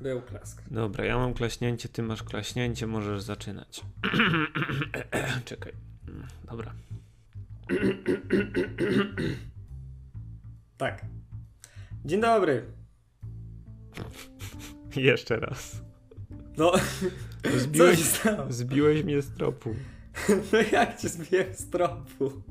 Był klask. Dobra, ja mam klaśnięcie, ty masz klaśnięcie, możesz zaczynać. Czekaj. Dobra. Tak. Dzień dobry. Jeszcze raz. No, Zbiłeś, zbiłeś mnie z tropu. No jak cię zbiłem z tropu?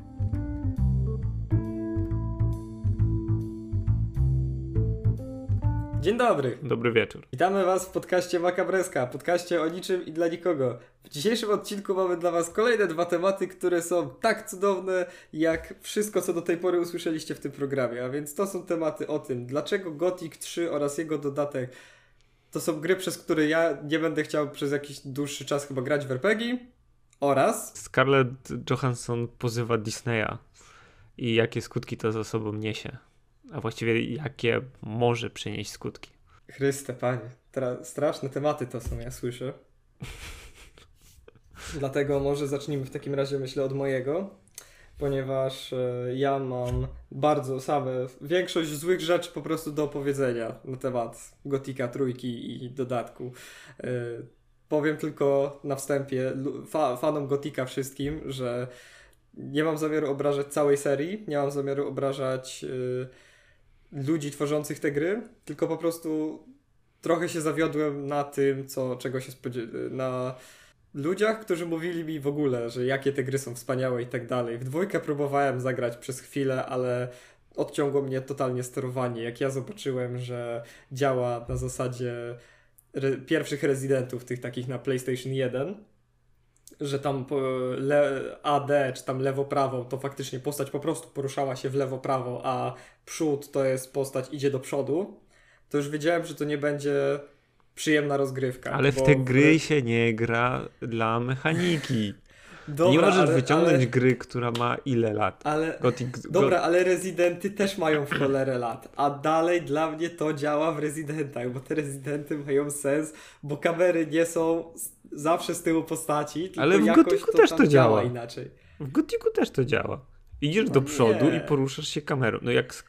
Dzień dobry. Dobry wieczór. Witamy Was w podcaście Makabreska, podcaście o niczym i dla nikogo. W dzisiejszym odcinku mamy dla Was kolejne dwa tematy, które są tak cudowne, jak wszystko, co do tej pory usłyszeliście w tym programie. A więc to są tematy o tym, dlaczego Gothic 3 oraz jego dodatek to są gry, przez które ja nie będę chciał przez jakiś dłuższy czas chyba grać w RPG oraz Scarlett Johansson pozywa Disneya i jakie skutki to za sobą niesie. A właściwie jakie może przynieść skutki. Chryste, panie. Tra- straszne tematy to są, ja słyszę. Dlatego może zacznijmy w takim razie, myślę, od mojego, ponieważ e, ja mam bardzo same, większość złych rzeczy po prostu do opowiedzenia na temat Gotika trójki i dodatku. E, powiem tylko na wstępie fa- fanom Gotika wszystkim, że nie mam zamiaru obrażać całej serii, nie mam zamiaru obrażać e, ludzi tworzących te gry, tylko po prostu trochę się zawiodłem na tym, co, czego się spodziewałem, na ludziach, którzy mówili mi w ogóle, że jakie te gry są wspaniałe i tak dalej. W dwójkę próbowałem zagrać przez chwilę, ale odciągło mnie totalnie sterowanie. Jak ja zobaczyłem, że działa na zasadzie re pierwszych rezydentów, tych takich na PlayStation 1, że tam AD czy tam lewo-prawo, to faktycznie postać po prostu poruszała się w lewo-prawo, a przód to jest postać idzie do przodu, to już wiedziałem, że to nie będzie przyjemna rozgrywka. Ale w te gry się nie gra dla mechaniki. Dobra, nie możesz ale, wyciągnąć ale, gry, która ma ile lat. ale Gothic, Dobra, ale rezydenty też mają w cholerę lat, a dalej dla mnie to działa w rezydentach, bo te rezydenty mają sens, bo kamery nie są zawsze z tyłu postaci, tylko Ale w to też to działa. inaczej. W Gothicu też to działa. Idziesz No do przodu nie. i poruszasz się kamerą. No jak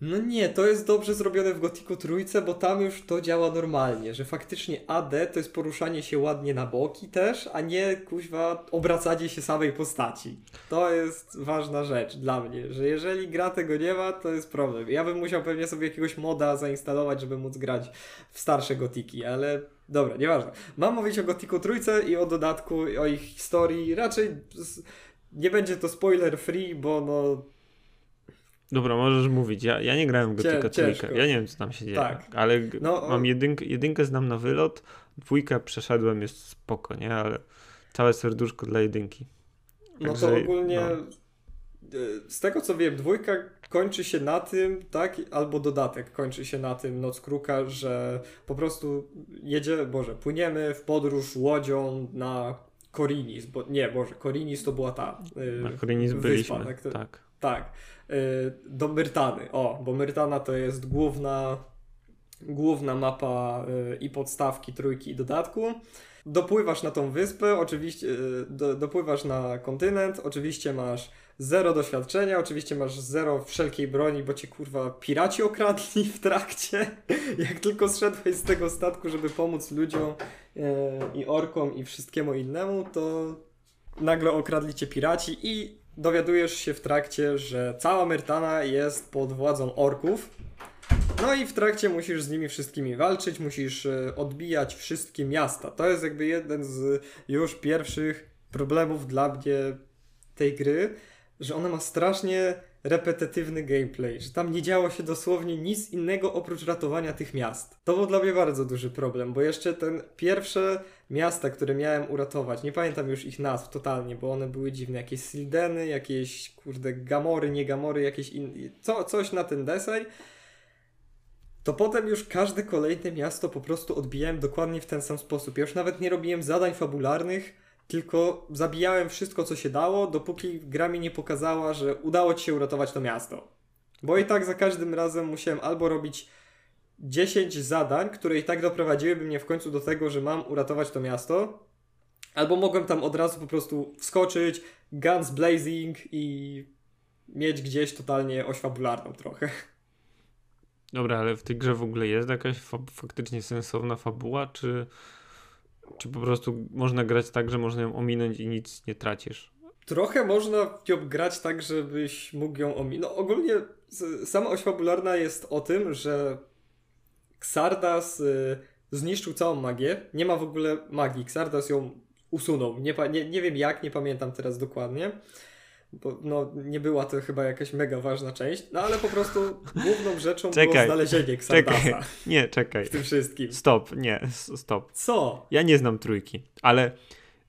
No nie, to jest dobrze zrobione w Gothicu trójce, bo tam już to działa normalnie, że faktycznie AD to jest poruszanie się ładnie na boki też, a nie kuźwa obracanie się samej postaci. To jest ważna rzecz dla mnie, że jeżeli gra tego nie ma, to jest problem. Ja bym musiał pewnie sobie jakiegoś moda zainstalować, żeby móc grać w starsze Gothiki, ale dobra, nieważne. Mam mówić o Gothicu trójce i o dodatku, o ich historii. Raczej nie będzie to spoiler free, bo no Dobra, możesz mówić. Ja, ja nie grałem w Cię- trójkę. Ja nie wiem, co tam się dzieje. Tak. Ale No, mam jedynkę, jedynkę znam na wylot, dwójkę przeszedłem, jest spoko, nie? Ale całe serduszko dla jedynki. No to Także, ogólnie no. E, z tego co wiem, dwójka kończy się na tym, tak, albo dodatek kończy się na tym Noc Kruka, że po prostu jedzie, Boże, płyniemy w podróż łodzią na Korinis, bo nie, Boże, Korinis to była ta e, Na Korinis wyspa, byliśmy. tak, to- tak. tak, e, do Myrtany, o, bo Myrtana to jest główna główna mapa e, i podstawki trójki i dodatku. Dopływasz na tą wyspę, oczywiście, e, do, dopływasz na kontynent, oczywiście masz zero doświadczenia, oczywiście masz zero wszelkiej broni, bo cię kurwa piraci okradli w trakcie. Jak tylko zszedłeś z tego statku, żeby pomóc ludziom e, i orkom i wszystkiemu innemu, to nagle okradli cię piraci i dowiadujesz się w trakcie, że cała Myrtana jest pod władzą orków. No i w trakcie musisz z nimi wszystkimi walczyć, musisz e, odbijać wszystkie miasta. To jest jakby jeden z już pierwszych problemów dla mnie tej gry, że ona ma strasznie repetytywny gameplay, że tam nie działo się dosłownie nic innego oprócz ratowania tych miast. To był dla mnie bardzo duży problem, bo jeszcze ten pierwsze miasta, które miałem uratować, nie pamiętam już ich nazw totalnie, bo one były dziwne, jakieś Sildeny, jakieś kurde Gamory, nie Gamory, jakieś in... co, coś na ten deseń, to potem już każde kolejne miasto po prostu odbijałem dokładnie w ten sam sposób. Ja już nawet nie robiłem zadań fabularnych, tylko zabijałem wszystko, co się dało, dopóki gra mi nie pokazała, że udało ci się uratować to miasto. Bo i tak za każdym razem musiałem albo robić 10 zadań, które i tak doprowadziłyby mnie w końcu do tego, że mam uratować to miasto, albo mogłem tam od razu po prostu wskoczyć, guns blazing i mieć gdzieś totalnie oś fabularną trochę. Dobra, ale w tej grze w ogóle jest jakaś fa faktycznie sensowna fabuła, czy, czy po prostu można grać tak, że można ją ominąć i nic nie tracisz? Trochę można ją grać tak, żebyś mógł ją ominąć. No ogólnie sama oś fabularna jest o tym, że Xardas y, zniszczył całą magię. Nie ma w ogóle magii. Xardas ją usunął. Nie, nie, nie wiem jak, nie pamiętam teraz dokładnie. Bo no, nie była to chyba jakaś mega ważna część, no ale po prostu główną rzeczą czekaj, było znalezienie Xardasa. Czekaj, nie, czekaj. W tym wszystkim. Stop, nie, stop. Co? Ja nie znam trójki, ale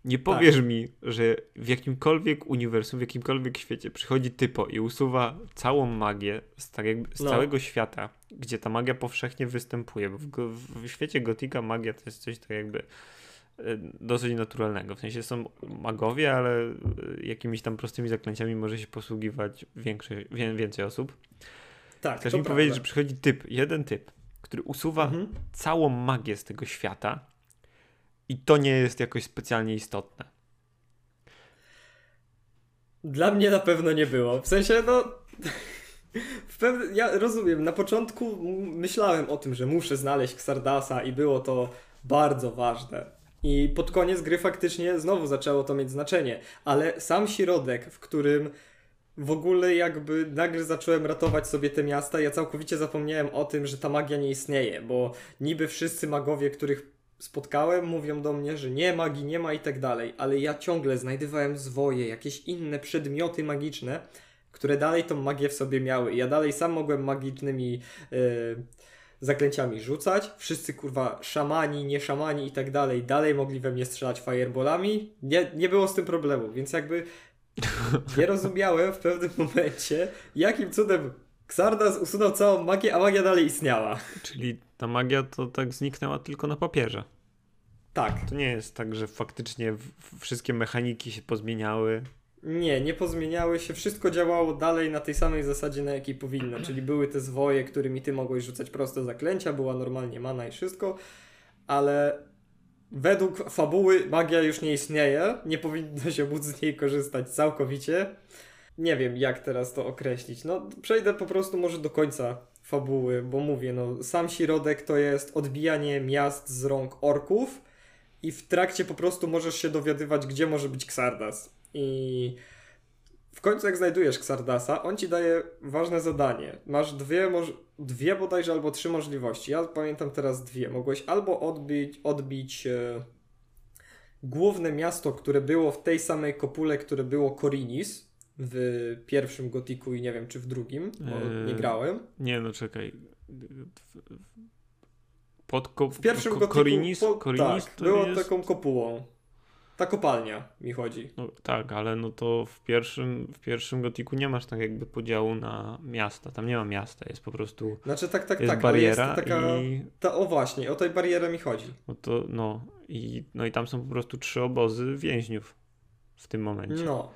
nie powiesz tak. mi, że w jakimkolwiek uniwersum, w jakimkolwiek świecie przychodzi typo i usuwa całą magię z, tak jakby, z no. całego świata, gdzie ta magia powszechnie występuje. Bo w, w świecie gotika magia to jest coś tak jakby dosyć naturalnego. W sensie są magowie, ale e, jakimiś tam prostymi zaklęciami może się posługiwać większy, więcej osób. Tak, Chcesz mi prawda. powiedzieć, że przychodzi typ, jeden typ, który usuwa mhm. całą magię z tego świata i to nie jest jakoś specjalnie istotne. Dla mnie na pewno nie było. W sensie, no. W pewne, ja rozumiem, na początku myślałem o tym, że muszę znaleźć Xardasa i było to bardzo ważne. I pod koniec gry faktycznie znowu zaczęło to mieć znaczenie, ale sam środek, w którym w ogóle jakby nagle zacząłem ratować sobie te miasta, ja całkowicie zapomniałem o tym, że ta magia nie istnieje, bo niby wszyscy magowie, których spotkałem, mówią do mnie, że nie magii nie ma i tak dalej, ale ja ciągle znajdowałem zwoje, jakieś inne przedmioty magiczne, które dalej tą magię w sobie miały. Ja dalej sam mogłem magicznymi yy, zaklęciami rzucać. Wszyscy kurwa szamani, nie szamani i tak dalej, dalej mogli we mnie strzelać fireballami. Nie, nie było z tym problemu, więc jakby nie rozumiałem w pewnym momencie, jakim cudem Xardas usunął całą magię, a magia dalej istniała. Czyli ta magia to tak zniknęła tylko na papierze. Tak. To nie jest tak, że faktycznie wszystkie mechaniki się pozmieniały. Nie, nie pozmieniały się. Wszystko działało dalej na tej samej zasadzie, na jakiej powinno. Czyli były te zwoje, którymi ty mogłeś rzucać proste zaklęcia, była normalnie mana i wszystko, ale według fabuły magia już nie istnieje. Nie powinno się móc z niej korzystać całkowicie. Nie wiem, jak teraz to określić. No, przejdę po prostu może do końca fabuły, bo mówię, no, sam środek to jest odbijanie miast z rąk orków i w trakcie po prostu możesz się dowiadywać, gdzie może być Xardas. I w końcu jak znajdujesz Xardasa, on ci daje ważne zadanie. Masz dwie, dwie bodajże albo trzy możliwości. Ja pamiętam teraz dwie. Mogłeś albo odbić, odbić e, główne miasto, które było w tej samej kopule, które było Korinis, w pierwszym Gotiku i nie wiem, czy w drugim, bo eee, nie grałem. Nie, no czekaj. Pod ko- w pierwszym ko- Gotiku, Korinis, po, Korinis tak, było jest... taką kopułą. Ta kopalnia mi chodzi. No, tak, ale no to w pierwszym, w pierwszym gotiku nie masz tak jakby podziału na miasta. Tam nie ma miasta, jest po prostu. Znaczy tak, tak, jest tak, bariera jest taka. I... Ta, o właśnie, o tej barierę mi chodzi. No to no i, no i tam są po prostu trzy obozy więźniów w tym momencie. No.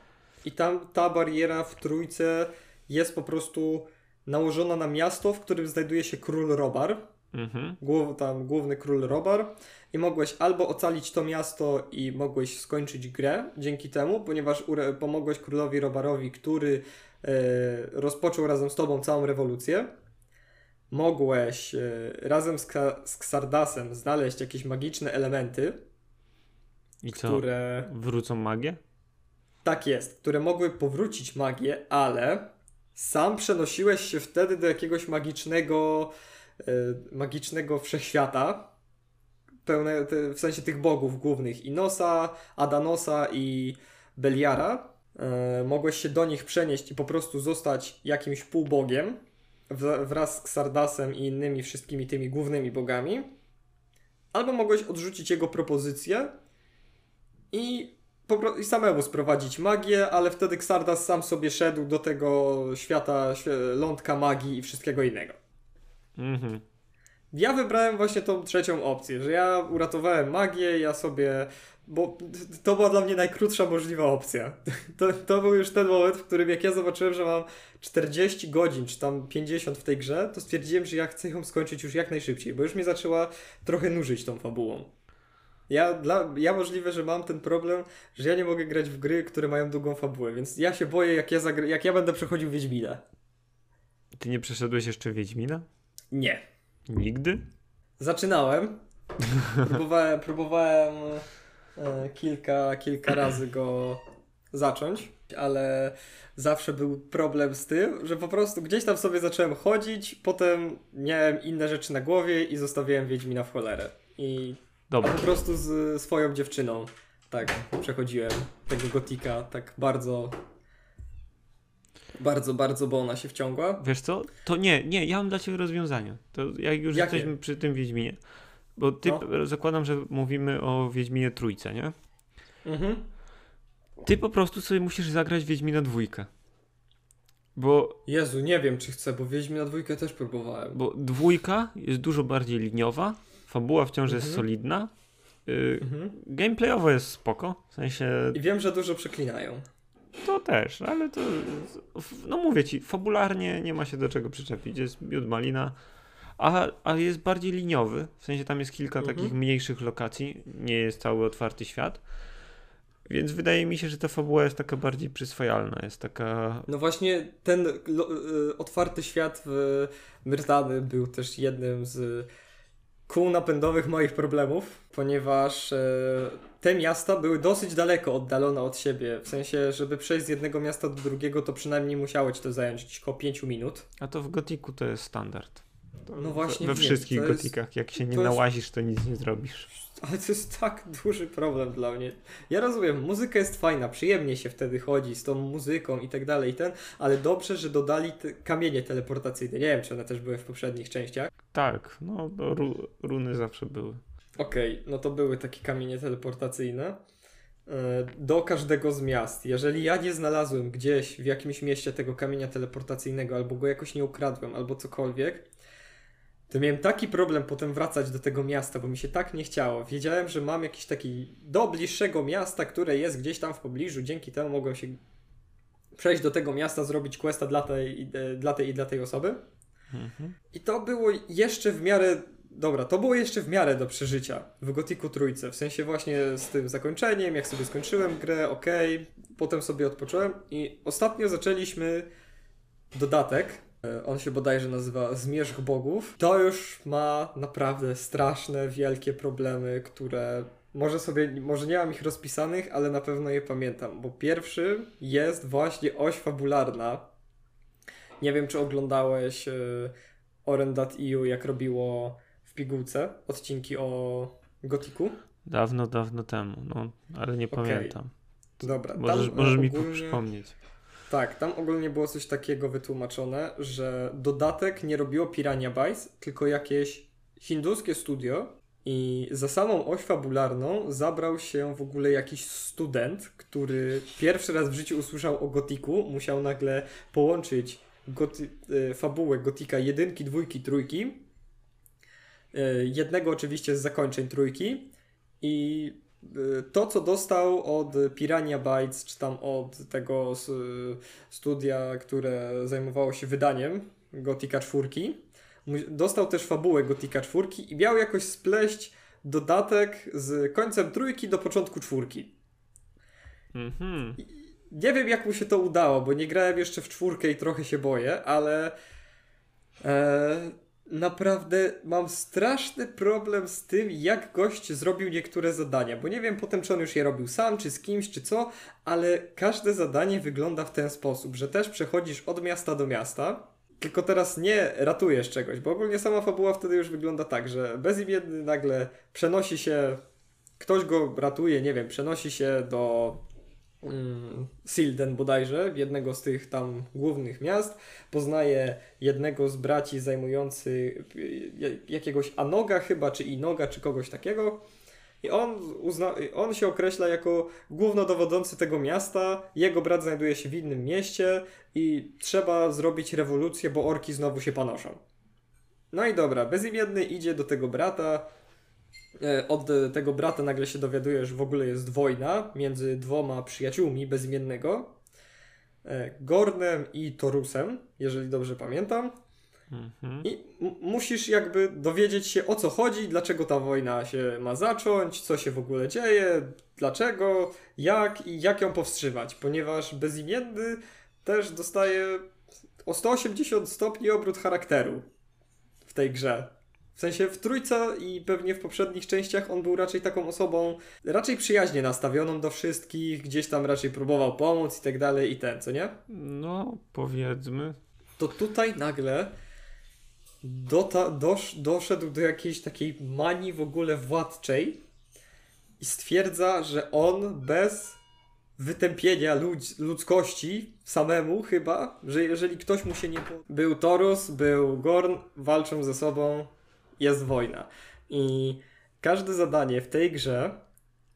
I tam ta bariera w trójce jest po prostu nałożona na miasto, w którym znajduje się król Robar. Mhm. Głów, tam główny król Robar. I mogłeś albo ocalić to miasto i mogłeś skończyć grę dzięki temu, ponieważ pomogłeś królowi Robarowi, który e, rozpoczął razem z tobą całą rewolucję. Mogłeś e, razem z, z Xardasem znaleźć jakieś magiczne elementy. I co? Które... Wrócą magię? Tak jest, które mogły powrócić magię, ale sam przenosiłeś się wtedy do jakiegoś magicznego, magicznego wszechświata, pełne, te, w sensie tych bogów głównych, Inosa, Adanosa i Beliara. E, mogłeś się do nich przenieść i po prostu zostać jakimś półbogiem wraz z Xardasem i innymi wszystkimi tymi głównymi bogami. Albo mogłeś odrzucić jego propozycję i i samemu sprowadzić magię, ale wtedy Xardas sam sobie szedł do tego świata lądka magii i wszystkiego innego. Mhm. Ja wybrałem właśnie tą trzecią opcję, że ja uratowałem magię, ja sobie. Bo to była dla mnie najkrótsza możliwa opcja. To, to był już ten moment, w którym jak ja zobaczyłem, że mam 40 godzin, czy tam 50 w tej grze, to stwierdziłem, że ja chcę ją skończyć już jak najszybciej, bo już mnie zaczęła trochę nużyć tą fabułą. Ja, dla, ja możliwe, że mam ten problem, że ja nie mogę grać w gry, które mają długą fabułę, więc ja się boję, jak ja, jak ja będę przechodził Wiedźmina. Ty nie przeszedłeś jeszcze Wiedźmina? Nie. Nigdy? Zaczynałem. próbowałem, próbowałem e, kilka, kilka razy go zacząć, ale zawsze był problem z tym, że po prostu gdzieś tam sobie zacząłem chodzić, potem miałem inne rzeczy na głowie i zostawiłem Wiedźmina w cholerę. I Dobra. po prostu z swoją dziewczyną tak przechodziłem tego gotika tak bardzo bardzo, bardzo, bo ona się wciągła. Wiesz co? To nie, nie, ja mam dla ciebie rozwiązanie. To jak już Jakie? jesteśmy przy tym Wiedźminie. Bo ty No. zakładam, że mówimy o Wiedźminie trójce, nie? Mhm. Ty po prostu sobie musisz zagrać Wiedźmina dwójkę. Bo, Jezu, nie wiem czy chcę, bo Wiedźmina dwójkę też próbowałem. bo dwójka jest dużo bardziej liniowa, fabuła wciąż jest Mhm. solidna, y, Mhm. gameplayowo jest spoko, w sensie I wiem, że dużo przeklinają. To też, ale to, no mówię ci, fabularnie nie ma się do czego przyczepić, jest miód malina, a, a jest bardziej liniowy, w sensie tam jest kilka Mhm. takich mniejszych lokacji, nie jest cały otwarty świat, więc wydaje mi się, że ta fabuła jest taka bardziej przyswajalna, jest taka No właśnie ten y, otwarty świat w Myrtany był też jednym z kół napędowych moich problemów, ponieważ e, te miasta były dosyć daleko oddalone od siebie. W sensie, żeby przejść z jednego miasta do drugiego, to przynajmniej musiało ci to zająć gdzieś około 5 minut. A to w Gotiku to jest standard. To No właśnie We wiem, wszystkich jest- Gotikach. Jak się nie to jest- nałazisz, to nic nie zrobisz. Ale to jest tak duży problem dla mnie. Ja rozumiem, muzyka jest fajna, przyjemnie się wtedy chodzi z tą muzyką i tak dalej, ten, ale dobrze, że dodali te kamienie teleportacyjne. Nie wiem, czy one też były w poprzednich częściach. Tak, no bo ru, runy zawsze były. Okej, no to były takie kamienie teleportacyjne. e, Do każdego z miast. Jeżeli ja nie znalazłem gdzieś w jakimś mieście tego kamienia teleportacyjnego, albo go jakoś nie ukradłem, albo cokolwiek, to miałem taki problem potem wracać do tego miasta, bo mi się tak nie chciało. Wiedziałem, że mam jakiś taki do bliższego miasta, które jest gdzieś tam w pobliżu, dzięki temu mogłem się przejść do tego miasta, zrobić questa dla tej, dla tej i dla tej osoby. Mhm. I to było jeszcze w miarę. Dobra, to było jeszcze w miarę do przeżycia w Gotiku Trójce. W sensie właśnie z tym zakończeniem, jak sobie skończyłem grę, okej, potem sobie odpocząłem i ostatnio zaczęliśmy dodatek. E, On się bodajże nazywa Zmierzch Bogów. To już ma naprawdę straszne, wielkie problemy, które może sobie, może nie mam ich rozpisanych, ale na pewno je pamiętam, bo pierwszy jest właśnie oś fabularna. Nie wiem, czy oglądałeś e, Oren.eu, jak robiło w pigułce odcinki o Gotiku. Dawno, dawno temu, no, ale nie Okej. pamiętam. Dobra, Możesz, tam, możesz mi ogólnie- przypomnieć. Tak, tam ogólnie było coś takiego wytłumaczone, że dodatek nie robiło Pirania Bytes, tylko jakieś hinduskie studio i za samą oś fabularną zabrał się w ogóle jakiś student, który pierwszy raz w życiu usłyszał o Gotiku, musiał nagle połączyć goty, e, fabułę Gotika jedynki, dwójki, trójki, jednego oczywiście z zakończeń trójki i y, to, co dostał od Pirania Bytes, czy tam od tego s- studia, które zajmowało się wydaniem Gotika 4, mu- dostał też fabułę Gotika 4 i miał jakoś spleść dodatek z końcem trójki do początku czwórki. Mhm. Nie wiem, jak mu się to udało, bo nie grałem jeszcze w czwórkę i trochę się boję, ale e, naprawdę mam straszny problem z tym, jak gość zrobił niektóre zadania, bo nie wiem potem, czy on już je robił sam, czy z kimś, czy co, ale każde zadanie wygląda w ten sposób, że też przechodzisz od miasta do miasta, tylko teraz nie ratujesz czegoś, bo ogólnie sama fabuła wtedy już wygląda tak, że bezimienny nagle przenosi się, ktoś go ratuje, nie wiem, przenosi się do Silden bodajże, jednego z tych tam głównych miast, poznaje jednego z braci zajmujący y, jakiegoś Anoga chyba, czy Inoga, czy kogoś takiego. I on, uzna, on się określa jako głównodowodzący tego miasta. Jego brat znajduje się w innym mieście i trzeba zrobić rewolucję, bo orki znowu się panoszą. No i dobra, bezimienny idzie do tego brata. E, Od tego brata nagle się dowiaduje, że w ogóle jest wojna między dwoma przyjaciółmi bezimiennego. e, Gornem i Torusem, jeżeli dobrze pamiętam. Mhm. I musisz jakby dowiedzieć się o co chodzi, dlaczego ta wojna się ma zacząć, co się w ogóle dzieje, dlaczego, jak i jak ją powstrzymać, ponieważ bezimienny też dostaje o 180 stopni obrót charakteru w tej grze. W sensie w trójce i pewnie w poprzednich częściach on był raczej taką osobą raczej przyjaźnie nastawioną do wszystkich, gdzieś tam raczej próbował pomóc i tak dalej i ten, co nie? No, powiedzmy. To tutaj nagle dota, dosz, doszedł do jakiejś takiej manii w ogóle władczej i stwierdza, że on bez wytępienia ludz, ludzkości samemu chyba, że jeżeli ktoś mu się nie... Był Torus, był Gorn, walczą ze sobą, jest wojna. I każde zadanie w tej grze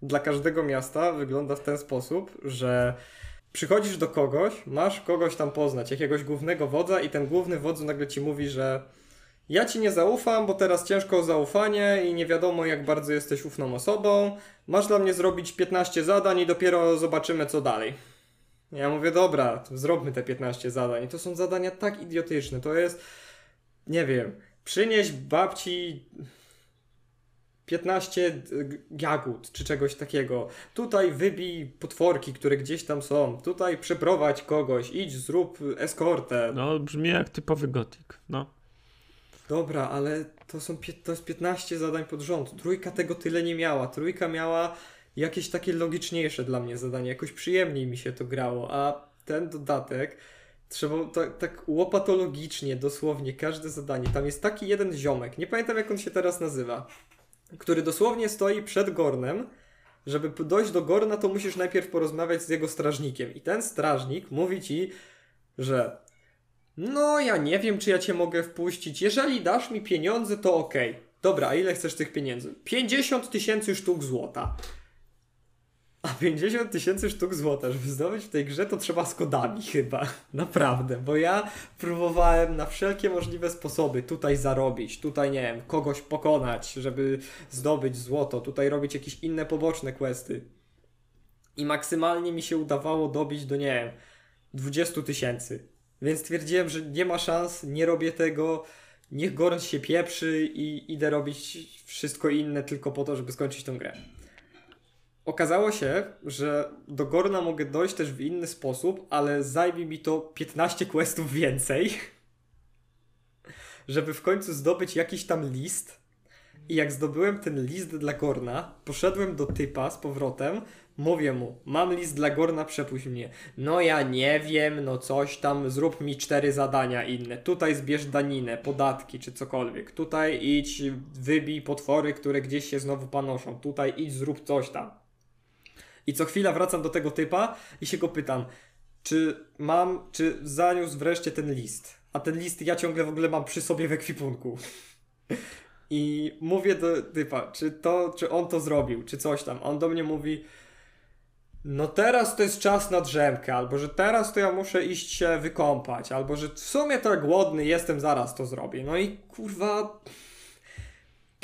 dla każdego miasta wygląda w ten sposób, że przychodzisz do kogoś, masz kogoś tam poznać, jakiegoś głównego wodza i ten główny wodz nagle ci mówi, że ja ci nie zaufam, bo teraz ciężko o zaufanie i nie wiadomo jak bardzo jesteś ufną osobą. Masz dla mnie zrobić 15 zadań i dopiero zobaczymy co dalej. Ja mówię, dobra, zróbmy te 15 zadań. I to są zadania tak idiotyczne. To jest, nie wiem, przynieś babci 15 jagód czy czegoś takiego. Tutaj wybij potworki, które gdzieś tam są. Tutaj przeprowadź kogoś, idź, zrób eskortę. No, brzmi jak typowy gotik, no. Dobra, ale to, są, to jest 15 zadań pod rząd. Trójka tego tyle nie miała. Trójka miała jakieś takie logiczniejsze dla mnie zadanie. Jakoś przyjemniej mi się to grało, a ten dodatek trzeba tak, tak łopatologicznie, dosłownie każde zadanie. Tam jest taki jeden ziomek, nie pamiętam jak on się teraz nazywa, który dosłownie stoi przed Gornem. Żeby dojść do Gorna, to musisz najpierw porozmawiać z jego strażnikiem. I ten strażnik mówi ci, że no, ja nie wiem, czy ja cię mogę wpuścić. Jeżeli dasz mi pieniądze, to okej. Okay. Dobra, a ile chcesz tych pieniędzy? 50 tysięcy sztuk złota. A 50 tysięcy sztuk złota, żeby zdobyć w tej grze, to trzeba z kodami chyba. Naprawdę, bo ja próbowałem na wszelkie możliwe sposoby tutaj zarobić, tutaj nie wiem, kogoś pokonać, żeby zdobyć złoto, tutaj robić jakieś inne poboczne questy. I maksymalnie mi się udawało dobić do, nie wiem, 20 tysięcy. Więc stwierdziłem, że nie ma szans, nie robię tego, niech Gorn się pieprzy i idę robić wszystko inne tylko po to, żeby skończyć tę grę. Okazało się, że do Gorna mogę dojść też w inny sposób, ale zajmie mi to 15 questów więcej, żeby w końcu zdobyć jakiś tam list. I jak zdobyłem ten list dla Gorna, poszedłem do typa z powrotem, Mówię mu, mam list dla Gorna, przepuść mnie. No ja nie wiem, no coś tam, zrób mi cztery zadania inne. Tutaj zbierz daninę, podatki czy cokolwiek. Tutaj idź, wybij potwory, które gdzieś się znowu panoszą. Tutaj idź, zrób coś tam. I co chwila wracam do tego typa i się go pytam, czy mam, czy zaniósł wreszcie ten list. A ten list ja ciągle w ogóle mam przy sobie w ekwipunku. I mówię do typa, czy to, czy on to zrobił, czy coś tam. On do mnie mówi, no teraz to jest czas na drzemkę, albo że teraz to ja muszę iść się wykąpać, albo że w sumie to głodny jestem, zaraz to zrobię. No i kurwa...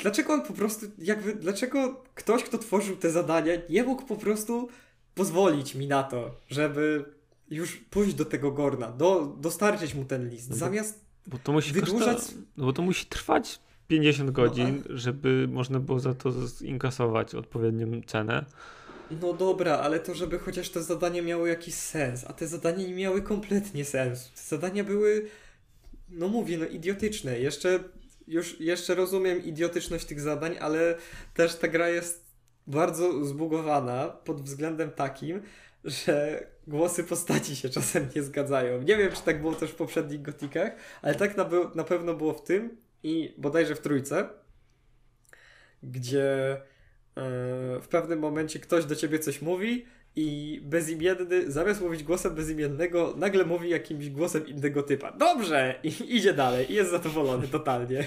Dlaczego on po prostu, jakby, dlaczego ktoś, kto tworzył te zadania, nie mógł po prostu pozwolić mi na to, żeby już pójść do tego Gorna, do, dostarczyć mu ten list, no bo, zamiast bo to musi wydłużać... Koszta, no bo to musi trwać 50 godzin, no, żeby można było za to zinkasować odpowiednią cenę. No dobra, ale to, żeby chociaż te zadania miały jakiś sens, a te zadania nie miały kompletnie sensu. Te zadania były, no mówię, no idiotyczne. Jeszcze, już, jeszcze rozumiem idiotyczność tych zadań, ale też ta gra jest bardzo zbugowana pod względem takim, że głosy postaci się czasem nie zgadzają. Nie wiem, czy tak było też w poprzednich gotikach, ale tak na, na pewno było w tym i bodajże w trójce, gdzie w pewnym momencie ktoś do ciebie coś mówi i bezimienny, zamiast mówić głosem bezimiennego, nagle mówi jakimś głosem innego typa. Dobrze! I idzie dalej i jest zadowolony totalnie.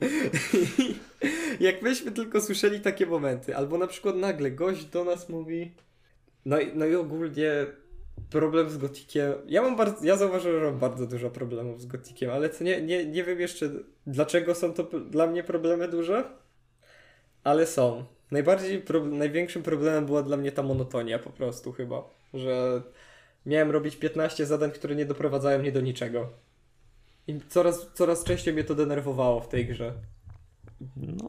Jak myśmy tylko słyszeli takie momenty, albo na przykład nagle gość do nas mówi. No no i ogólnie problem z gotikiem. Ja mam bardzo, ja zauważyłem, że mam bardzo dużo problemów z gotikiem, ale nie, nie, nie wiem jeszcze dlaczego są to dla mnie problemy duże, ale są. Najbardziej, pro, największym problemem była dla mnie ta monotonia po prostu chyba, że miałem robić 15 zadań, które nie doprowadzają mnie do niczego. I coraz, coraz częściej mnie to denerwowało w tej grze. No,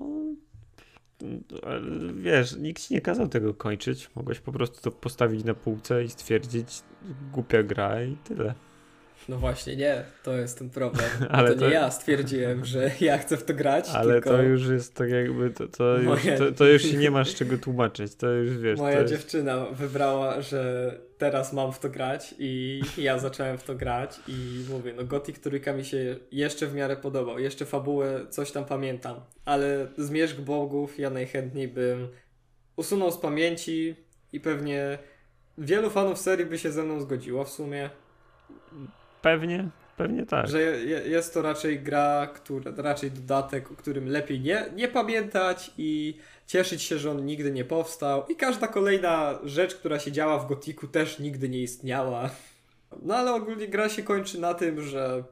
wiesz, nikt ci nie kazał tego kończyć. Mogłeś po prostu to postawić na półce i stwierdzić głupia gra i tyle. No właśnie, nie, to jest ten problem. Ale to, to nie ja stwierdziłem, że ja chcę w to grać. Ale tylko... to już jest tak jakby, to, to, Moja... już, to, to już nie masz czego tłumaczyć, to już wiesz. Moja jest... dziewczyna wybrała, że teraz mam w to grać i ja zacząłem w to grać i mówię, no Gothic Trójka mi się jeszcze w miarę podobał, jeszcze fabułę coś tam pamiętam, ale Zmierzch Bogów ja najchętniej bym usunął z pamięci i pewnie wielu fanów serii by się ze mną zgodziło w sumie. Pewnie, pewnie tak. Że jest to raczej gra, która, raczej dodatek, o którym lepiej nie, nie pamiętać i cieszyć się, że on nigdy nie powstał. I każda kolejna rzecz, która się działa w Gotiku też nigdy nie istniała. No ale ogólnie gra się kończy na tym, że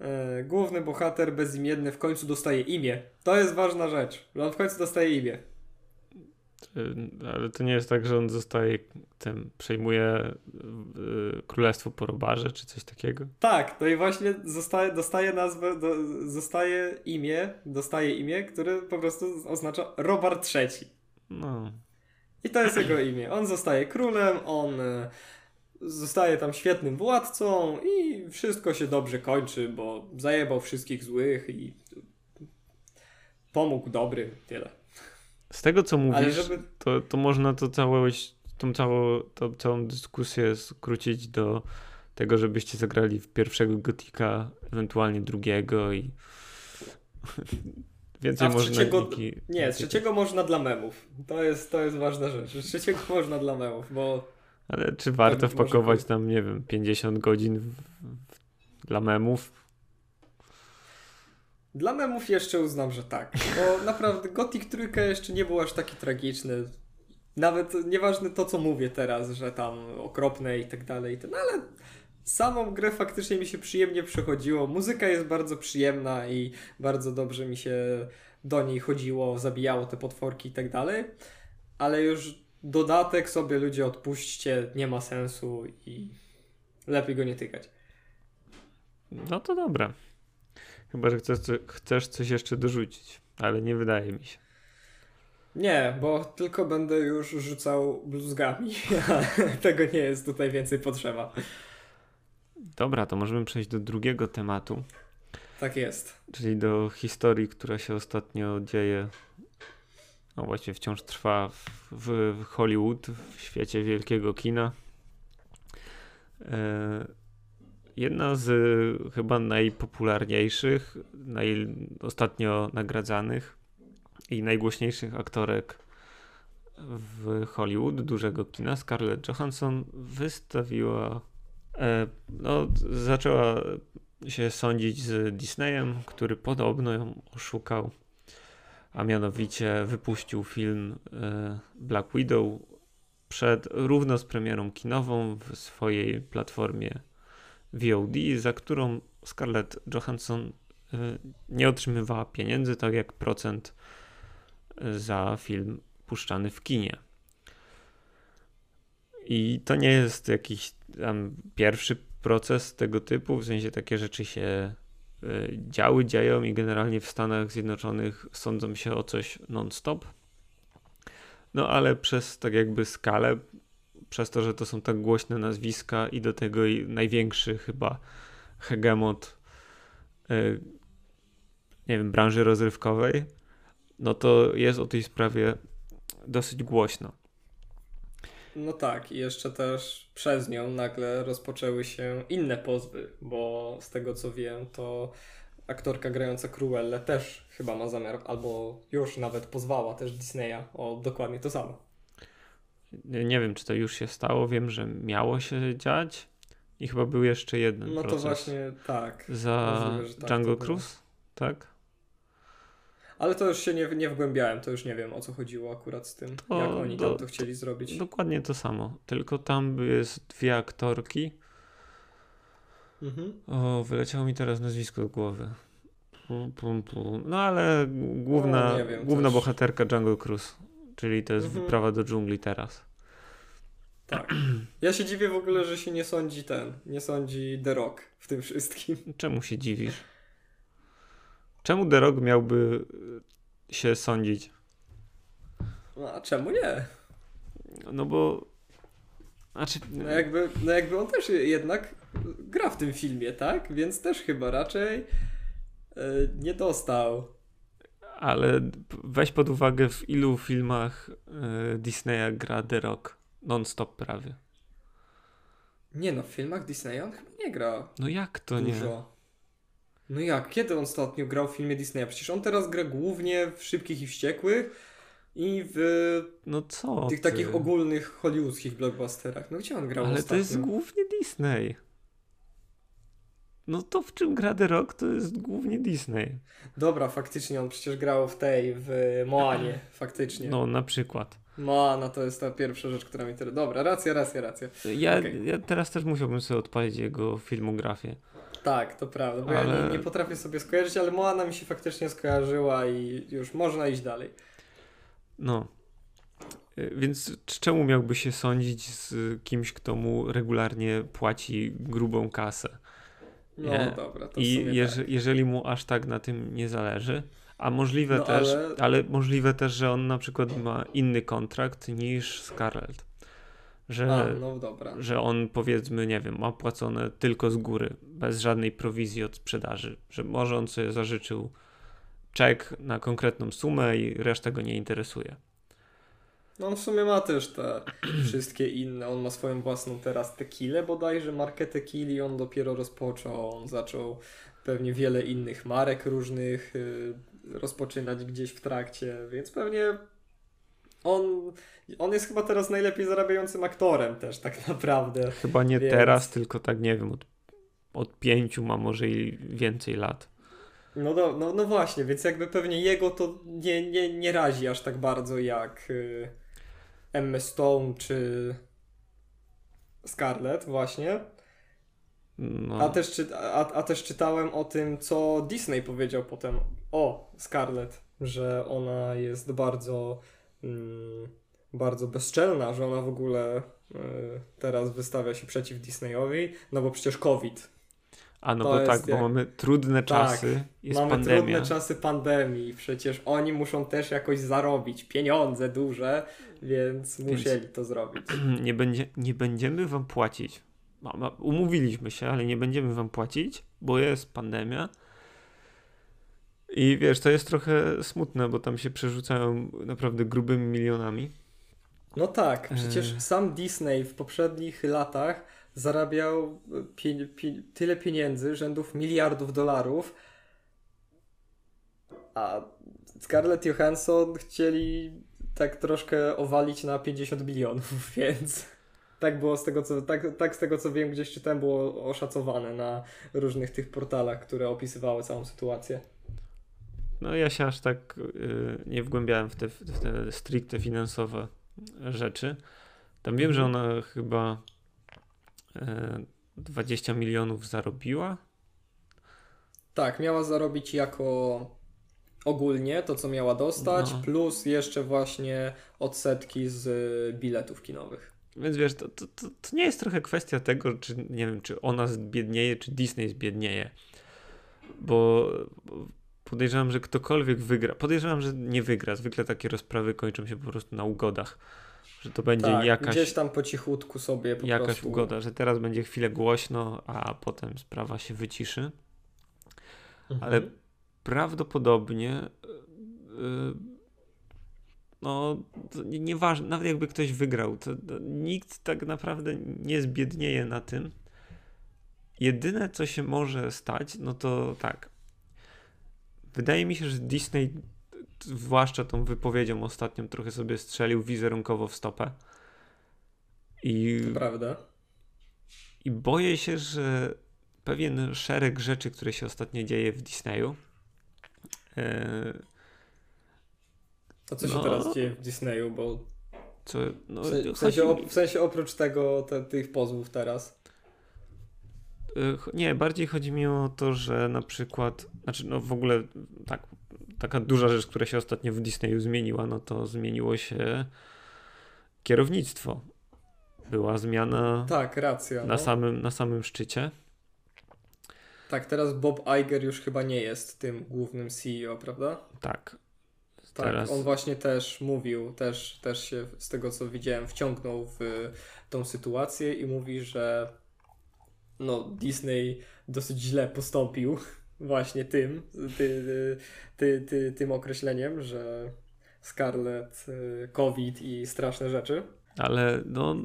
e, główny bohater bezimienny w końcu dostaje imię. To jest ważna rzecz, że on w końcu dostaje imię. Y, ale to nie jest tak, że on zostaje tym, przejmuje y, królestwo po robarze, czy coś takiego? Tak, no i właśnie zostaje, dostaje nazwę, do, zostaje imię, dostaje imię, które po prostu oznacza Robar III. No. I to jest jego imię. On zostaje królem, on y, zostaje tam świetnym władcą i wszystko się dobrze kończy, bo zajebał wszystkich złych i pomógł dobry, tyle. Z tego, co mówisz, żeby... to, to można to całe, tą całą, tą całą dyskusję skrócić do tego, żebyście zagrali w pierwszego gotika, ewentualnie drugiego i więcej można... Trzeciego... Nie, trzeciego można dla memów. To jest, to jest ważna rzecz. Trzeciego można dla memów, bo... Ale czy warto wpakować tam, nie wiem, 50 godzin w, w, dla memów? Dla memów jeszcze uznam, że tak. Bo naprawdę Gothic trójka jeszcze nie był aż taki tragiczny. Nawet nieważne to, co mówię teraz, że tam okropne i tak dalej, no ale samą grę faktycznie mi się przyjemnie przechodziło. Muzyka jest bardzo przyjemna i bardzo dobrze mi się do niej chodziło, zabijało te potworki i tak dalej. Ale już dodatek sobie ludzie odpuśćcie, nie ma sensu i lepiej go nie tykać. No to dobra. Chyba, że chcesz, chcesz coś jeszcze dorzucić, ale nie wydaje mi się. Nie, bo tylko będę już rzucał bluzgami, tego nie jest tutaj więcej potrzeba. Dobra, to możemy przejść do drugiego tematu. Tak jest. Czyli do historii, która się ostatnio dzieje, no właściwie wciąż trwa w, w Hollywood, w świecie wielkiego kina. E, Jedna z chyba najpopularniejszych, naj, ostatnio nagradzanych i najgłośniejszych aktorek w Hollywood, dużego kina, Scarlett Johansson, wystawiła, e, no, zaczęła się sądzić z Disneyem, który podobno ją oszukał, a mianowicie wypuścił film e, Black Widow przed równo z premierą kinową w swojej platformie VOD, za którą Scarlett Johansson y, nie otrzymywała pieniędzy, tak jak procent y, za film puszczany w kinie. I to nie jest jakiś tam pierwszy proces tego typu, w sensie takie rzeczy się y, działy, dzieją i generalnie w Stanach Zjednoczonych sądzą się o coś non-stop. No ale przez tak jakby skalę przez to, że to są tak głośne nazwiska i do tego największy chyba hegemot yy, nie wiem, branży rozrywkowej, no to jest o tej sprawie dosyć głośno. No tak, i jeszcze też przez nią nagle rozpoczęły się inne pozwy, bo z tego co wiem, to aktorka grająca Cruella też chyba ma zamiar, albo już nawet pozwała też Disneya o dokładnie to samo. Nie wiem, czy to już się stało. Wiem, że miało się dziać. I chyba był jeszcze jeden no to właśnie tak. Za Możliwe, tak, Jungle Cruise? Tak? Ale to już się nie, nie wgłębiałem, to już nie wiem o co chodziło akurat z tym, to, jak oni do, tam to chcieli zrobić. Dokładnie to samo, tylko tam jest dwie aktorki. Mhm. O, wyleciało mi teraz nazwisko do głowy. Pum, pum, pum. No ale główna, wiem, główna bohaterka Jungle Cruise. Czyli to jest mhm. wyprawa do dżungli teraz. Tak. Ja się dziwię w ogóle, że się nie sądzi ten, nie sądzi The Rock w tym wszystkim. Czemu się dziwisz? Czemu The Rock miałby się sądzić? No, a czemu nie? No bo. Znaczy... No jakby, no jakby on też jednak gra w tym filmie, tak? Więc też chyba raczej e, nie dostał. Ale weź pod uwagę, w ilu filmach e, Disneya gra The Rock non-stop prawie. Nie no, w filmach Disneya on chyba nie gra. No jak to dużo. nie? No jak? Kiedy on ostatnio grał w filmie Disneya? Przecież on teraz gra głównie w Szybkich i Wściekłych i w No co tych ty? takich ogólnych hollywoodzkich blockbusterach. No gdzie on grał Ale ostatnio? to jest głównie Disney. No to w czym gra The Rock to jest głównie Disney. Dobra, faktycznie on przecież grał w tej, w Moanie, faktycznie. No na przykład. Moana to jest ta pierwsza rzecz, która mi teraz... Dobra, racja, racja, racja. Ja, Okej. ja teraz też musiałbym sobie odpalić jego filmografię. Tak, to prawda, bo ja Ale- nie, nie potrafię sobie skojarzyć, ale Moana mi się faktycznie skojarzyła i już można iść dalej. No. Y, Więc czemu miałby się sądzić z kimś, kto mu regularnie płaci grubą kasę? No Nie? dobra, to I tak. jeżeli mu aż tak na tym nie zależy, a możliwe No, też, ale- ale... możliwe też, że on na przykład ma inny kontrakt niż Scarlett. Że, A, no dobra. że on powiedzmy, nie wiem, ma płacone tylko z góry, bez żadnej prowizji od sprzedaży. Że może on sobie zażyczył czek na konkretną sumę i reszta go nie interesuje. No on w sumie ma też te wszystkie inne. On ma swoją własną teraz tequilę bodajże, markę tequili on dopiero rozpoczął. On zaczął pewnie wiele innych marek różnych y, rozpoczynać gdzieś w trakcie, więc pewnie on, on jest chyba teraz najlepiej zarabiającym aktorem też tak naprawdę. Chyba nie Więc- teraz, tylko tak nie wiem, od, od pięciu ma może i więcej lat. No, no, no, no właśnie, więc jakby pewnie jego to nie, nie, nie razi aż tak bardzo jak y, Emma Stone czy Scarlett właśnie. No, A, też czy, a, a też czytałem o tym, co Disney powiedział potem o Scarlett, że ona jest bardzo, mm, bardzo bezczelna, że ona w ogóle y, teraz wystawia się przeciw Disneyowi, no bo przecież COVID. A no to bo tak, bo jak- mamy trudne Tak, czasy, jest Mamy pandemia. trudne czasy pandemii, przecież oni muszą też jakoś zarobić pieniądze duże, więc musieli to zrobić. nie, będzie, nie będziemy wam płacić. Umówiliśmy się, ale nie będziemy wam płacić, bo jest pandemia. I wiesz, to jest trochę smutne, bo tam się przerzucają naprawdę grubymi milionami. No tak, przecież Eee. sam Disney w poprzednich latach zarabiał pie, pie, tyle pieniędzy, rzędów miliardów dolarów, a Scarlett Johansson chcieli tak troszkę owalić na 50 milionów, więc tak było z tego co, tak, tak z tego co wiem, gdzieś czytałem, było oszacowane na różnych tych portalach, które opisywały całą sytuację. No ja się aż tak y, nie wgłębiałem w te, w te stricte finansowe rzeczy. Tam wiem, że Mhm. ona chyba 20 milionów zarobiła. Tak, miała zarobić jako ogólnie to, co miała dostać, No. plus jeszcze właśnie odsetki z biletów kinowych. Więc wiesz, to, to, to, to nie jest trochę kwestia tego, czy nie wiem, czy ona zbiednieje, czy Disney zbiednieje. Bo podejrzewam, że ktokolwiek wygra. Podejrzewam, że nie wygra. Zwykle takie rozprawy kończą się po prostu na ugodach. Że to będzie Tak, jakaś, gdzieś tam po cichutku sobie po jakaś prostu. ugoda, że teraz będzie chwilę głośno, a potem sprawa się wyciszy. Mhm. ale prawdopodobnie yy, no to nie- nieważne, nawet jakby ktoś wygrał, to, to nikt tak naprawdę nie zbiednieje na tym. Jedyne, co się może stać, no to tak. Wydaje mi się, że Disney, zwłaszcza tą wypowiedzią ostatnią, trochę sobie strzelił wizerunkowo w stopę. I To prawda. i boję się, że pewien szereg rzeczy, które się ostatnio dzieje w Disneyu, e, A co się No. teraz dzieje w Disneyu, bo co, no, w, se- w, chodzi sensie, op- w sensie oprócz tego te, tych pozwów teraz. e, nie, bardziej chodzi mi o to, że na przykład, znaczy no w ogóle tak, taka duża rzecz, która się ostatnio w Disneyu zmieniła, no to zmieniło się kierownictwo. Była zmiana Tak, racja. na, No. samym, na samym szczycie. Tak, teraz Bob Iger już chyba nie jest tym głównym CEO, prawda? Tak. Tak, Teraz- on właśnie też mówił, też, też się z tego co widziałem wciągnął w tą sytuację i mówi, że no, Disney dosyć źle postąpił właśnie tym, ty, ty, ty, tym określeniem, że Scarlet, y, COVID i straszne rzeczy. Ale no,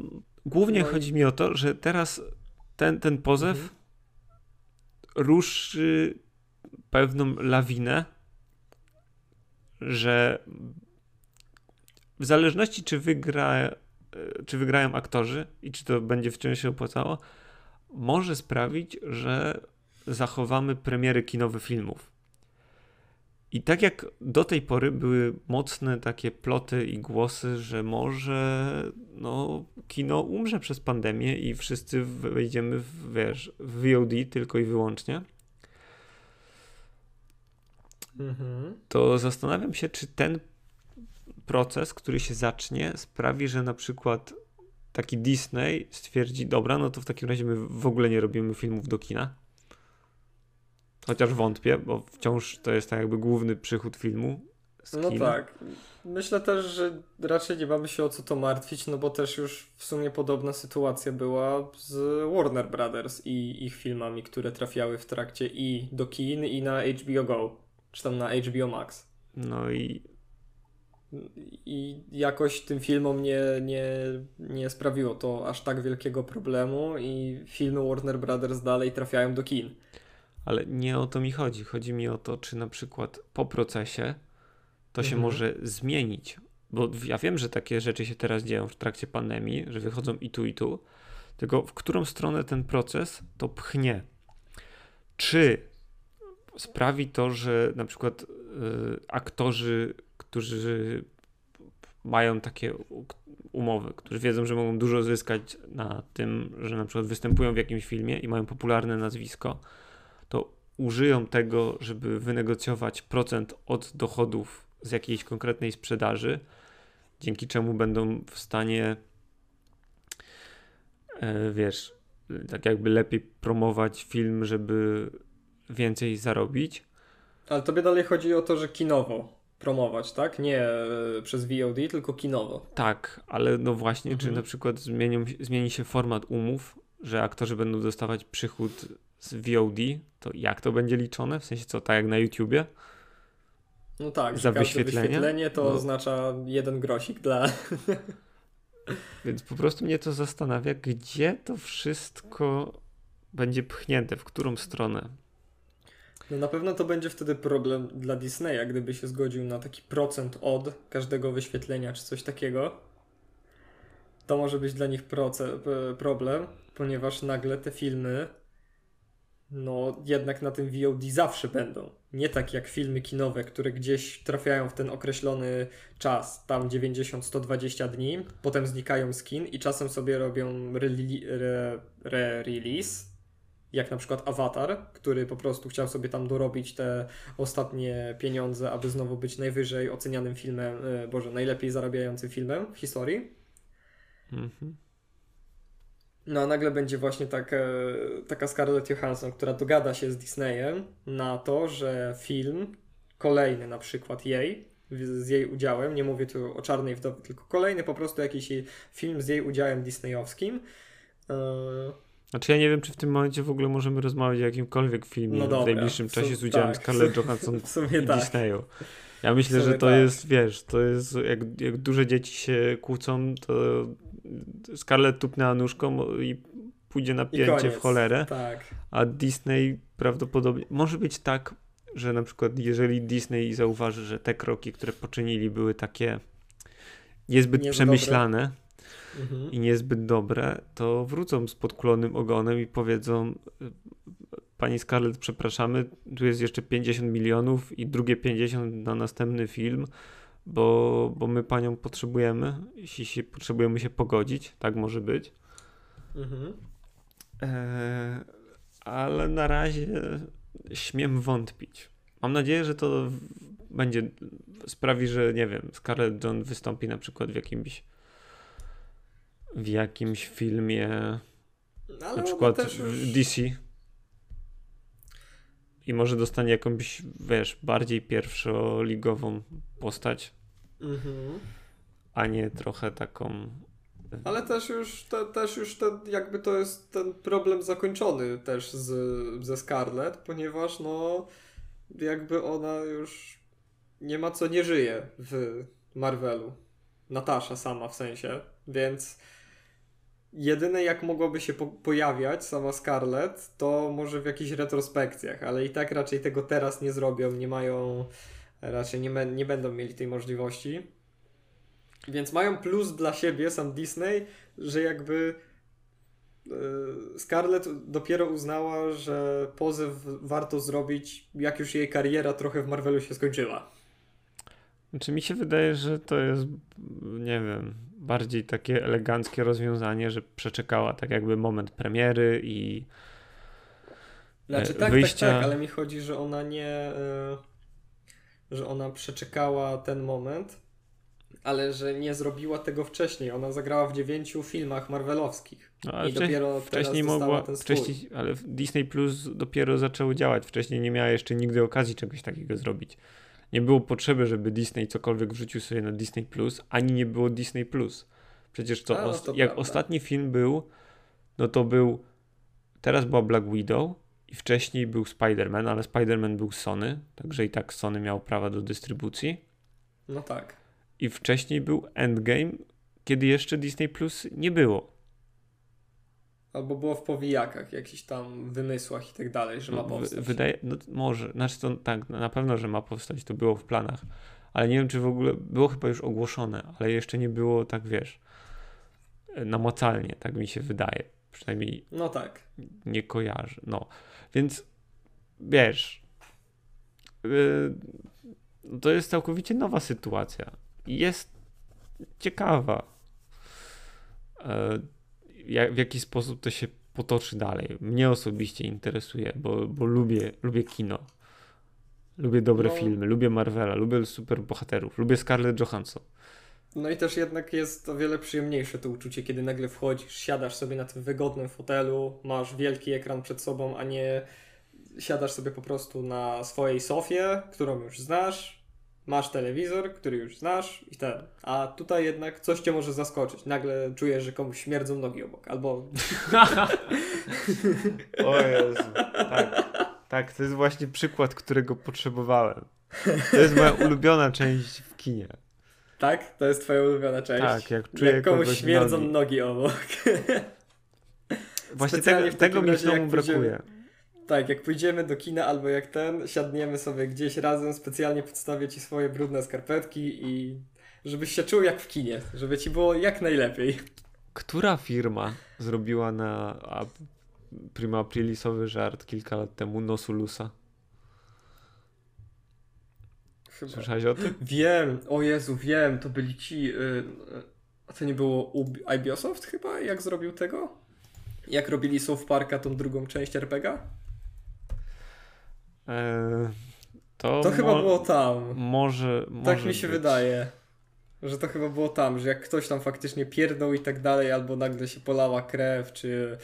głównie no chodzi mi o to, że teraz ten, ten pozew mhm. ruszy pewną lawinę, że w zależności czy wygra, czy wygrają aktorzy i czy to będzie wciąż się opłacało, może sprawić, że zachowamy premiery kinowe filmów. I tak jak do tej pory były mocne takie ploty i głosy, że może no, kino umrze przez pandemię i wszyscy wejdziemy w, wiesz, w VOD tylko i wyłącznie, mhm. to zastanawiam się, czy ten proces, który się zacznie, sprawi, że na przykład taki Disney stwierdzi, dobra, no to w takim razie my w ogóle nie robimy filmów do kina Chociaż wątpię, bo wciąż to jest tak jakby główny przychód filmu. No tak. Myślę też, że raczej nie mamy się o co to martwić, no bo też już w sumie podobna sytuacja była z Warner Brothers i ich filmami, które trafiały w trakcie i do kin, i na HBO Go, czy tam na HBO Max. No i. I jakoś tym filmom nie, nie, nie sprawiło to aż tak wielkiego problemu, i filmy Warner Brothers dalej trafiają do kin ale nie o to mi chodzi. Chodzi mi o to, czy na przykład po procesie to się mhm. może zmienić. Bo ja wiem, że takie rzeczy się teraz dzieją w trakcie pandemii, że wychodzą i tu, i tu. Tylko w którą stronę ten proces to pchnie? Czy sprawi to, że na przykład y, aktorzy, którzy mają takie umowy, którzy wiedzą, że mogą dużo zyskać na tym, że na przykład występują w jakimś filmie i mają popularne nazwisko, użyją tego, żeby wynegocjować procent od dochodów z jakiejś konkretnej sprzedaży, dzięki czemu będą w stanie, e, wiesz, tak jakby lepiej promować film, żeby więcej zarobić. Ale tobie dalej chodzi o to, że kinowo promować, tak? Nie e, przez VOD, tylko kinowo. Tak, ale no właśnie, mhm. czy na przykład zmienią, zmieni się format umów, że aktorzy będą dostawać przychód z VOD, to jak to będzie liczone? W sensie co, tak jak na YouTubie? No tak, za wyświetlenie? wyświetlenie to no. oznacza jeden grosik dla... Więc po prostu mnie to zastanawia, gdzie to wszystko będzie pchnięte, w którą stronę. No na pewno to będzie wtedy problem dla Disneya, gdyby się zgodził na taki procent od każdego wyświetlenia czy coś takiego. To może być dla nich problem, ponieważ nagle te filmy no jednak na tym VOD zawsze będą. Nie tak jak filmy kinowe, które gdzieś trafiają w ten określony czas, tam 90-120 dni, potem znikają z kin i czasem sobie robią re-release, re, jak na przykład Avatar, który po prostu chciał sobie tam dorobić te ostatnie pieniądze, aby znowu być najwyżej ocenianym filmem, e, boże, najlepiej zarabiającym filmem w historii. Mhm. No a nagle będzie właśnie taka, taka Scarlett Johansson, która dogada się z Disneyem na to, że film kolejny na przykład jej, z jej udziałem, nie mówię tu o Czarnej Wdowie, tylko kolejny po prostu jakiś film z jej udziałem disneyowskim. Yy... Znaczy ja nie wiem, czy w tym momencie w ogóle możemy rozmawiać o jakimkolwiek filmie no dobra, w najbliższym czasie z udziałem tak, Scarlett Johansson w sumie i tak. Disneyu. Ja myślę, że to tak. jest, wiesz, to jest, jak, jak duże dzieci się kłócą, to Scarlett tupnęła nóżką i pójdzie na pięcie w cholerę. Tak. A Disney prawdopodobnie. Może być tak, że na przykład jeżeli Disney zauważy, że te kroki, które poczynili, były takie niezbyt przemyślane mhm. i niezbyt dobre, to wrócą z podkulonym ogonem i powiedzą: Pani Scarlett, przepraszamy, tu jest jeszcze 50 milionów i drugie 50 na następny film bo, bo my panią potrzebujemy, jeśli się, potrzebujemy się pogodzić, tak może być. Mhm. E, ale na razie śmiem wątpić. Mam nadzieję, że to będzie sprawi, że nie wiem, Scarlett John wystąpi na przykład w jakimś w jakimś filmie ale na przykład w DC i może dostanie jakąś, wiesz, bardziej pierwszoligową postać, mhm. a nie trochę taką Ale też już, te, też już ten, jakby to jest ten problem zakończony też z, ze Scarlett, ponieważ no jakby ona już nie ma co nie żyje w Marvelu. Natasza sama w sensie, więc jedyne jak mogłoby się po pojawiać sama Scarlett, to może w jakichś retrospekcjach, ale i tak raczej tego teraz nie zrobią, nie mają, raczej nie, nie będą mieli tej możliwości. Więc mają plus dla siebie, sam Disney, że jakby yy, Scarlett dopiero uznała, że pozew warto zrobić, jak już jej kariera trochę w Marvelu się skończyła. Znaczy mi się wydaje, że to jest, nie wiem, bardziej takie eleganckie rozwiązanie, że przeczekała tak jakby moment premiery i znaczy, tak, wyjścia... tak, tak, ale mi chodzi, że ona nie, yy, że ona przeczekała ten moment, ale że nie zrobiła tego wcześniej. Ona zagrała w dziewięciu filmach marvelowskich. No, ale I wcześniej, dopiero wcześniej mogła, ten wcześniej, ale Disney Plus dopiero zaczęło działać. Wcześniej nie miała jeszcze nigdy okazji czegoś takiego zrobić. Nie było potrzeby, żeby Disney cokolwiek wrzucił sobie na Disney Plus, ani nie było Disney Plus. Przecież to, A, no to jak prawda. ostatni film był, no to był. Teraz była Black Widow i wcześniej był Spider-Man, ale Spider-Man był Sony, także i tak Sony miał prawa do dystrybucji. No tak. I wcześniej był Endgame, kiedy jeszcze Disney Plus nie było. Albo było w powijakach, jakichś tam wymysłach i tak dalej, że ma powstać. Wydaje, no może, znaczy to tak, na pewno, że ma powstać, to było w planach, ale nie wiem, czy w ogóle, było chyba już ogłoszone, ale jeszcze nie było, tak wiesz, namacalnie, tak mi się wydaje. Przynajmniej. No tak. Nie kojarzy. No. Więc wiesz, yy, to jest całkowicie nowa sytuacja jest ciekawa. E, w jaki sposób to się potoczy dalej. Mnie osobiście interesuje, bo, bo lubię, lubię kino. Lubię dobre no. filmy, lubię Marvela, lubię superbohaterów, lubię Scarlett Johansson. No i też jednak jest o wiele przyjemniejsze to uczucie, kiedy nagle wchodzisz, siadasz sobie na tym wygodnym fotelu, masz wielki ekran przed sobą, a nie siadasz sobie po prostu na swojej sofie, którą już znasz, masz telewizor, który już znasz i ten. A tutaj jednak coś cię może zaskoczyć. Nagle czujesz, że komuś śmierdzą nogi obok, albo... o Jezu, tak. Tak, to jest właśnie przykład, którego potrzebowałem. To jest moja ulubiona część w kinie. Tak? To jest twoja ulubiona część? Tak, jak czuję jak komuś śmierdzą nogi, nogi obok. Właśnie tego, tego mi znowu brakuje. Tak, jak pójdziemy do kina albo jak ten, siadniemy sobie gdzieś razem, specjalnie podstawię ci swoje brudne skarpetki i żebyś się czuł jak w kinie, żeby ci było jak najlepiej. Która firma zrobiła na Prima Aprilisowy żart kilka lat temu Nosulusa? Chyba. Słyszałeś o tym? Wiem, o Jezu, wiem, to byli ci... Yy, a to nie było Ubiosoft chyba, jak zrobił tego? Jak robili South Parka tą drugą część RPGa? E, to, to chyba było tam. Może, tak może Tak mi się być. wydaje. Że to chyba było tam, że jak ktoś tam faktycznie pierdnął i tak dalej, albo nagle się polała krew, czy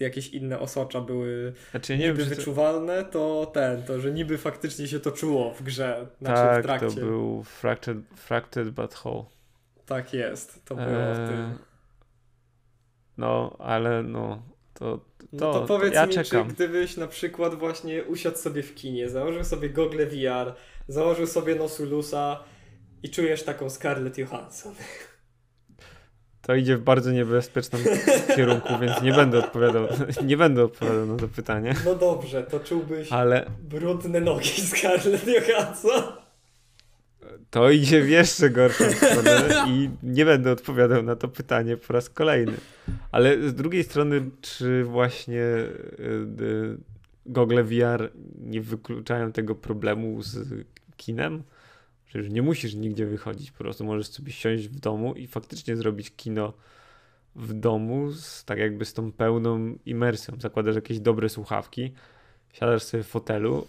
jakieś inne osocza były znaczy, nie niby wiem, wyczuwalne, to ten, to że niby faktycznie się to czuło w grze, znaczy tak, w trakcie. to był Fractured, fractured Butthole. Tak jest, to było eee, w tym. No, ale no, to, to, no to powiedz ja mi, czekam. czy gdybyś na przykład właśnie usiadł sobie w kinie, założył sobie gogle VR, założył sobie Nosulusa i czujesz taką Scarlett Johansson. To idzie w bardzo niebezpiecznym kierunku, więc nie będę odpowiadał, nie będę odpowiadał na to pytanie. No dobrze, to czułbyś Ale... brudne nogi Scarlett Johansson? To idzie w jeszcze gorszą stronę i nie będę odpowiadał na to pytanie po raz kolejny. Ale z drugiej strony, czy właśnie y, Google VR nie wykluczają tego problemu z kinem? Że już nie musisz nigdzie wychodzić, po prostu możesz sobie siąść w domu i faktycznie zrobić kino w domu, z, tak jakby z tą pełną imersją. Zakładasz jakieś dobre słuchawki, siadasz sobie w fotelu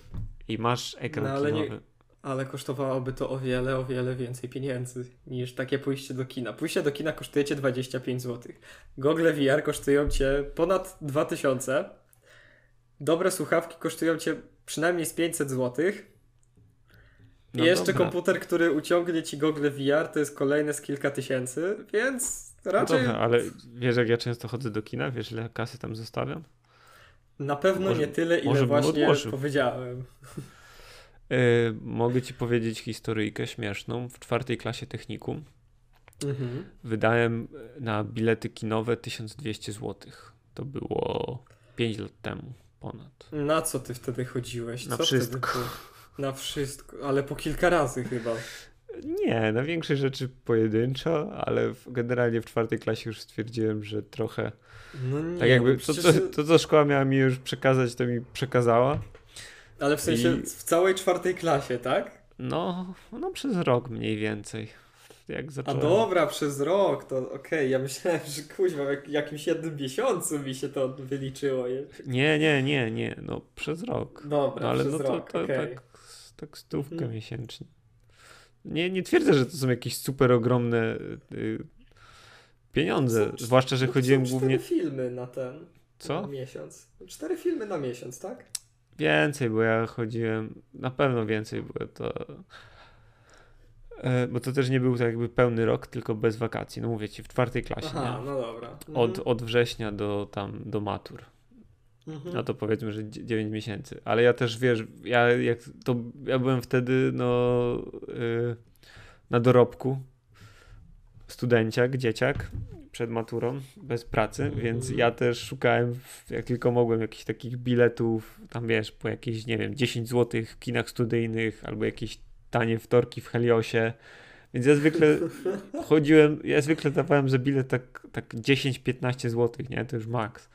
i masz ekran no, kinowy. Nie ale kosztowałoby to o wiele, o wiele więcej pieniędzy niż takie pójście do kina. Pójście do kina kosztuje cię 25 zł. Google VR kosztują cię ponad 2000. Dobre słuchawki kosztują cię przynajmniej z 500 zł. I no jeszcze dobra. komputer, który uciągnie ci gogle VR, to jest kolejne z kilka tysięcy, więc raczej... No dobra, ale wiesz jak ja często chodzę do kina? Wiesz ile kasy tam zostawiam? Na pewno może, nie tyle, ile właśnie powiedziałem. Yy, mogę ci powiedzieć historyjkę śmieszną. W czwartej klasie technikum mhm. wydałem na bilety kinowe 1200 zł. To było 5 lat temu ponad. Na co ty wtedy chodziłeś? Na co wszystko. Na wszystko, ale po kilka razy chyba. Nie, na większe rzeczy pojedynczo, ale generalnie w czwartej klasie już stwierdziłem, że trochę. No nie, tak jakby no to, to, to, co szkoła miała mi już przekazać, to mi przekazała. Ale w sensie I... w całej czwartej klasie, tak? No, no przez rok mniej więcej. Jak zacząłem. A dobra, przez rok, to okej. Okay. Ja myślałem, że kuźwa, w jakimś jednym miesiącu mi się to wyliczyło. Nie, nie, nie, nie. No przez rok. Dobra, no, ale przez no to, rok, to okay. tak, tak stówkę hmm. miesięcznie. Nie, nie twierdzę, że to są jakieś super ogromne y, pieniądze. Są, zwłaszcza, że chodziłem głównie. Cztery filmy na ten. Co? Na miesiąc. Cztery filmy na miesiąc, tak? Więcej, bo ja chodziłem, na pewno więcej, bo to. E, bo to też nie był tak jakby pełny rok, tylko bez wakacji. No mówię ci, w czwartej klasie. Aha, nie? no dobra. Mhm. Od, od września do tam do matur. Mhm. No to powiedzmy, że 9 miesięcy. Ale ja też wiesz, ja jak to ja byłem wtedy no yy, na dorobku studenciak, dzieciak przed maturą, bez pracy, -hmm. więc ja też szukałem, jak tylko mogłem, jakichś takich biletów, tam wiesz, po jakieś, nie wiem, 10 zł w kinach studyjnych, albo jakieś tanie wtorki w Heliosie, więc ja zwykle chodziłem, ja zwykle dawałem za bilet tak, tak 10-15 zł, nie, to już maks.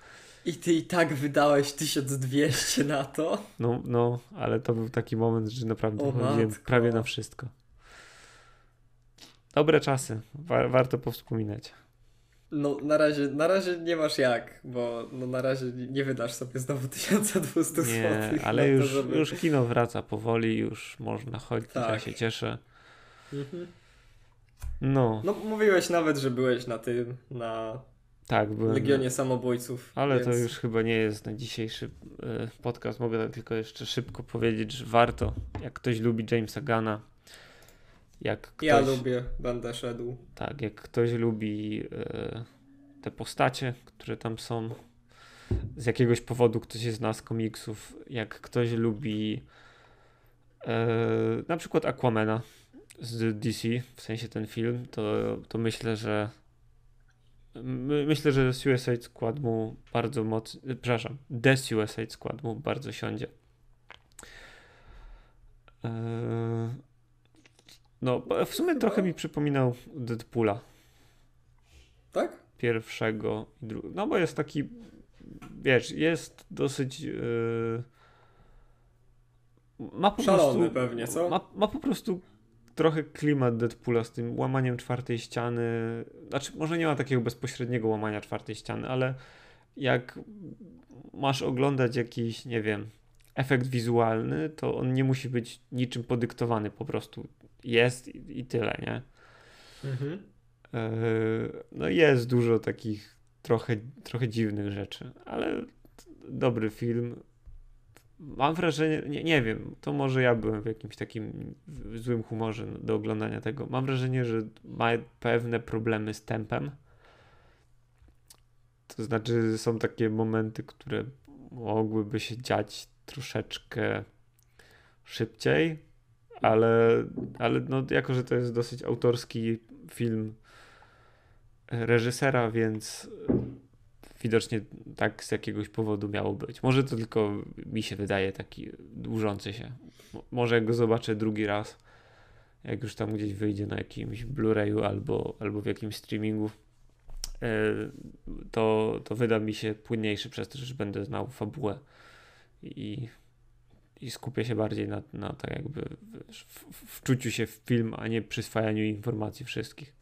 I ty i tak wydałeś 1200 na to? No, no, ale to był taki moment, że naprawdę o chodziłem prawie na wszystko. Dobre czasy, War warto powspominać. No na razie, na razie nie masz jak, bo no, na razie nie wydasz sobie znowu 1200 zł. Nie, ale już, to, żeby... już kino wraca powoli, już można chodzić, tak. ja się cieszę. Mhm. No. No mówiłeś nawet, że byłeś na tym, na tak, byłem Legionie na... Samobójców. Ale więc... to już chyba nie jest na dzisiejszy y, podcast. Mogę tylko jeszcze szybko powiedzieć, że warto, jak ktoś lubi Jamesa Gana, jak ktoś, ja lubię, będę szedł. Tak, jak ktoś lubi y, te postacie, które tam są, z jakiegoś powodu ktoś jest z komiksów, jak ktoś lubi na przykład Aquamena z DC, w sensie ten film, to, to myślę, że my, myślę, że Suicide Squad mu bardzo mocno, przepraszam, The Suicide Squad mu bardzo siądzie. Eee, no, w sumie trochę mi przypominał Deadpoola. Tak? Pierwszego i drugiego. No bo jest taki, wiesz, jest dosyć... Yy, ma po Szalony prostu, pewnie, co? Ma, ma po prostu trochę klimat Deadpoola z tym łamaniem czwartej ściany. Znaczy, może nie ma takiego bezpośredniego łamania czwartej ściany, ale jak masz oglądać jakiś, nie wiem, efekt wizualny, to on nie musi być niczym podyktowany, po prostu jest i, i tyle, nie? Mhm. E, no jest dużo takich trochę, trochę dziwnych rzeczy, ale dobry film. Mam wrażenie, nie, nie wiem, to może ja byłem w jakimś takim złym humorze do oglądania tego. Mam wrażenie, że ma pewne problemy z tempem. To znaczy, są takie momenty, które mogłyby się dziać troszeczkę szybciej, ale, ale no, jako, że to jest dosyć autorski film reżysera, więc widocznie tak z jakiegoś powodu miało być. Może to tylko mi się wydaje taki dłużący się. Może go zobaczę drugi raz, jak już tam gdzieś wyjdzie na jakimś Blu-rayu albo, albo w jakimś streamingu, e, to, to wyda mi się płynniejszy przez to, że będę znał fabułę i, i skupię się bardziej na, na tak jakby w, wczuciu się w film, a nie przyswajaniu informacji wszystkich.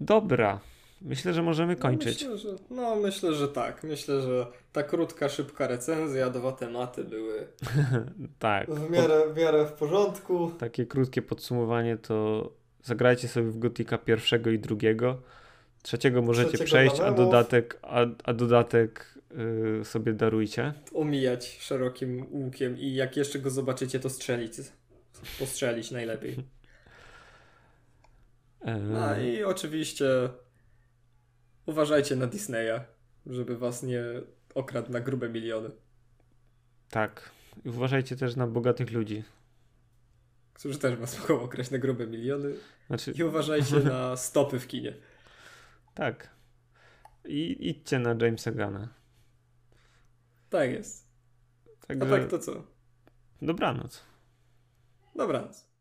Dobra. Myślę, że możemy kończyć. No myślę, że, no, myślę, że tak. Myślę, że ta krótka, szybka recenzja, dwa tematy były tak. w miarę, w miarę w porządku. Takie krótkie podsumowanie to zagrajcie sobie w Gotika pierwszego i drugiego. Trzeciego możecie Trzeciego przejść, a dodatek, a, a dodatek yy, sobie darujcie. Omijać szerokim łukiem i jak jeszcze go zobaczycie, to strzelić. Postrzelić najlepiej. A i oczywiście uważajcie na Disneya, żeby was nie okradł na grube miliony. Tak. I uważajcie też na bogatych ludzi. Którzy też was mogą okraść na grube miliony. Znaczy... I uważajcie na stopy w kinie. Tak. I idźcie na Jamesa Gana. Tak jest. Także... A tak to co? Dobranoc. Dobranoc.